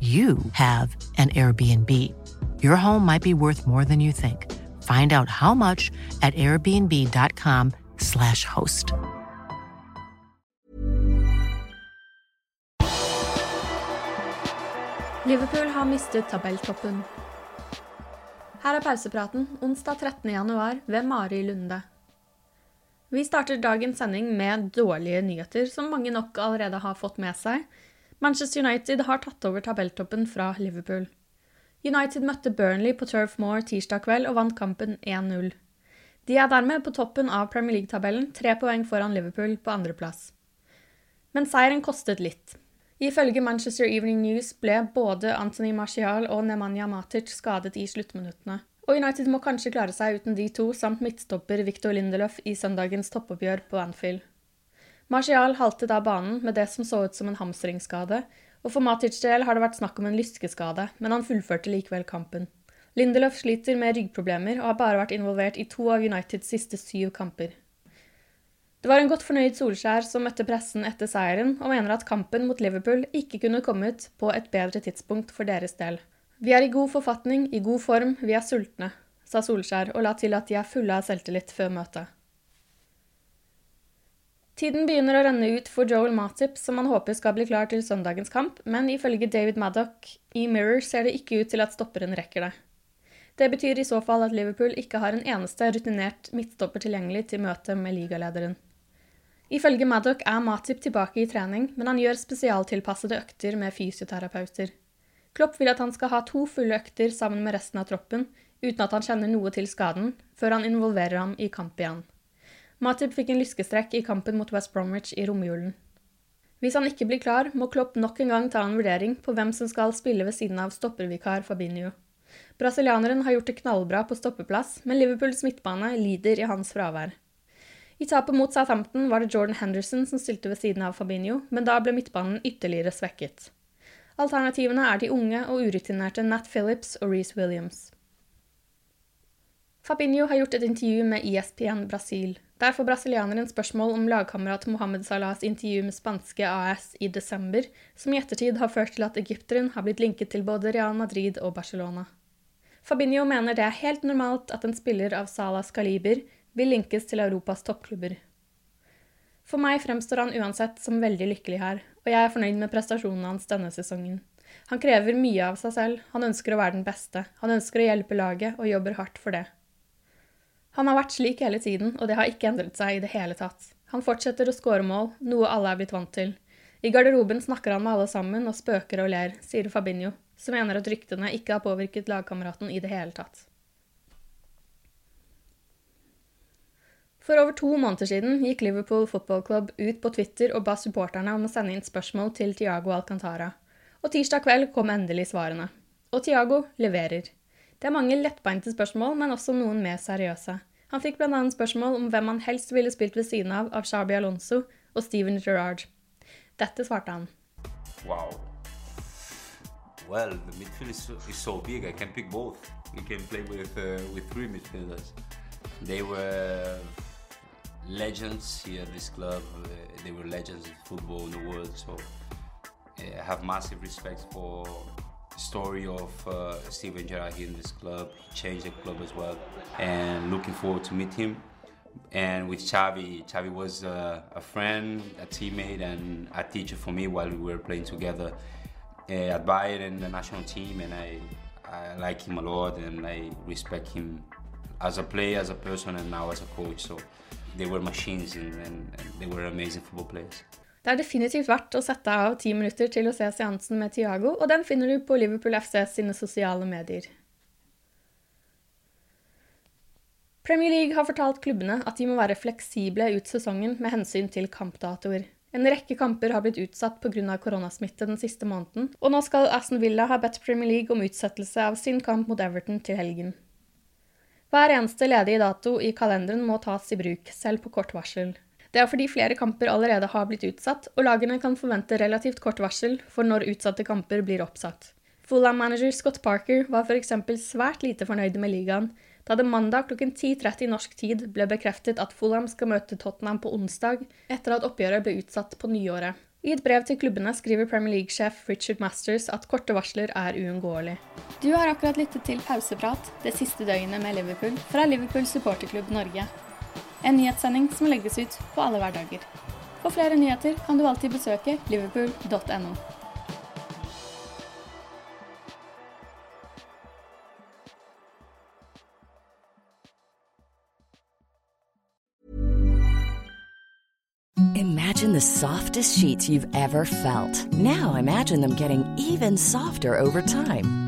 you have an Airbnb. Your home might be worth more than you think. Find out how much at airbnb.com/slash host. Liverpool har mistet tabelltoppen. Her er pausepraten onsdag 13. januar ved Mari Lunde. Vi starter dagens sending med dårlige nyheter, som mange nok allerede har fått med seg. Manchester United har tatt over tabelltoppen fra Liverpool. United møtte Burnley på Turf Moor tirsdag kveld og vant kampen 1-0. De er dermed på toppen av Premier League-tabellen, tre poeng foran Liverpool på andreplass. Men seieren kostet litt. Ifølge Manchester Evening News ble både Anthony Martial og Nemanja Matic skadet i sluttminuttene. Og United må kanskje klare seg uten de to, samt midtstopper Victor Lindelöf i søndagens toppoppgjør på Anfield. Martial haltet av banen med det som så ut som en hamstringsskade, og for Matic del har det vært snakk om en lyskeskade, men han fullførte likevel kampen. Lindelöf sliter med ryggproblemer og har bare vært involvert i to av Uniteds siste syv kamper. Det var en godt fornøyd Solskjær som møtte pressen etter seieren, og mener at kampen mot Liverpool ikke kunne kommet på et bedre tidspunkt for deres del. Vi er i god forfatning, i god form, vi er sultne, sa Solskjær og la til at de er fulle av selvtillit før møtet. Tiden begynner å renne ut for Joel Matip, som han håper skal bli klar til søndagens kamp, men ifølge David Maddock i Mirror ser det ikke ut til at stopperen rekker det. Det betyr i så fall at Liverpool ikke har en eneste rutinert midtstopper tilgjengelig til møtet med ligalederen. Ifølge Maddock er Matip tilbake i trening, men han gjør spesialtilpassede økter med fysioterapeuter. Klopp vil at han skal ha to fulle økter sammen med resten av troppen, uten at han kjenner noe til skaden, før han involverer ham i kamp igjen. Matip fikk en lyskestrekk i kampen mot West Bromwich i romjulen. Hvis han ikke blir klar, må Klopp nok en gang ta en vurdering på hvem som skal spille ved siden av stoppervikar Fabinho. Brasilianeren har gjort det knallbra på stoppeplass, men Liverpools midtbane lider i hans fravær. I tapet mot Southampton var det Jordan Henderson som stilte ved siden av Fabinho, men da ble midtbanen ytterligere svekket. Alternativene er de unge og urutinerte Nat Phillips og Reece Williams. Fabinho har gjort et intervju med ESPN Brasil. Der får brasilianeren spørsmål om lagkamerat Mohammed Salahs intervju med spanske AS i desember, som i ettertid har ført til at egypteren har blitt linket til både Real Madrid og Barcelona. Fabinho mener det er helt normalt at en spiller av Salas kaliber vil linkes til Europas toppklubber. For meg fremstår han uansett som veldig lykkelig her, og jeg er fornøyd med prestasjonene hans denne sesongen. Han krever mye av seg selv, han ønsker å være den beste, han ønsker å hjelpe laget og jobber hardt for det. Han har vært slik hele tiden, og det har ikke endret seg i det hele tatt. Han fortsetter å skåre mål, noe alle er blitt vant til. I garderoben snakker han med alle sammen og spøker og ler, sier Fabinho, som mener at ryktene ikke har påvirket lagkameraten i det hele tatt. For over to måneder siden gikk Liverpool Football Club ut på Twitter og ba supporterne om å sende inn spørsmål til Tiago Alcantara. Og tirsdag kveld kom endelig svarene. Og Tiago leverer. Det er mange lettbeinte spørsmål, men også noen mer seriøse. Han fikk bl.a. spørsmål om hvem han helst ville spilt ved siden av av Sharby Alonso og Steven Gerrard. Dette svarte han. Wow. Well, the midfield is so, is so big. I can pick both. You can play with uh, with three midfielders. They were legends here at this club. Uh, they were legends in football in the world. So I have massive respect for story of uh, Steven Gerrard here in this club. He changed the club as well, and looking forward to meet him. And with Xavi, Xavi was uh, a friend, a teammate, and a teacher for me while we were playing together uh, at Bayern and the national team. And I, I like him a lot, and I respect him as a player, as a person, and now as a coach. So they were machines, and, and, and they were amazing football players. Det er definitivt verdt å sette av ti minutter til å se seansen med Tiago, og den finner du på Liverpool FC sine sosiale medier. Premier League har fortalt klubbene at de må være fleksible ut sesongen med hensyn til kampdatoer. En rekke kamper har blitt utsatt pga. koronasmitte den siste måneden, og nå skal Aston Villa ha bedt Premier League om utsettelse av sin kamp mot Everton til helgen. Hver eneste ledige dato i kalenderen må tas i bruk, selv på kort varsel. Det er fordi flere kamper allerede har blitt utsatt, og lagene kan forvente relativt kort varsel for når utsatte kamper blir oppsatt. Fulham-manager Scott Parker var f.eks. svært lite fornøyd med ligaen, da det mandag klokken 10.30 norsk tid ble bekreftet at Fulham skal møte Tottenham på onsdag, etter at oppgjøret ble utsatt på nyåret. I et brev til klubbene skriver Premier League-sjef Richard Masters at korte varsler er uunngåelig. Du har akkurat lyttet til Pauseprat det siste døgnet med Liverpool fra Liverpool supporterklubb Norge. En nyhetssending som legges ut på alle hverdager. For flere nyheter kan du alltid besøke liverpool.no. Imagine the softest sheets you've ever felt. Now imagine them getting even softer over time.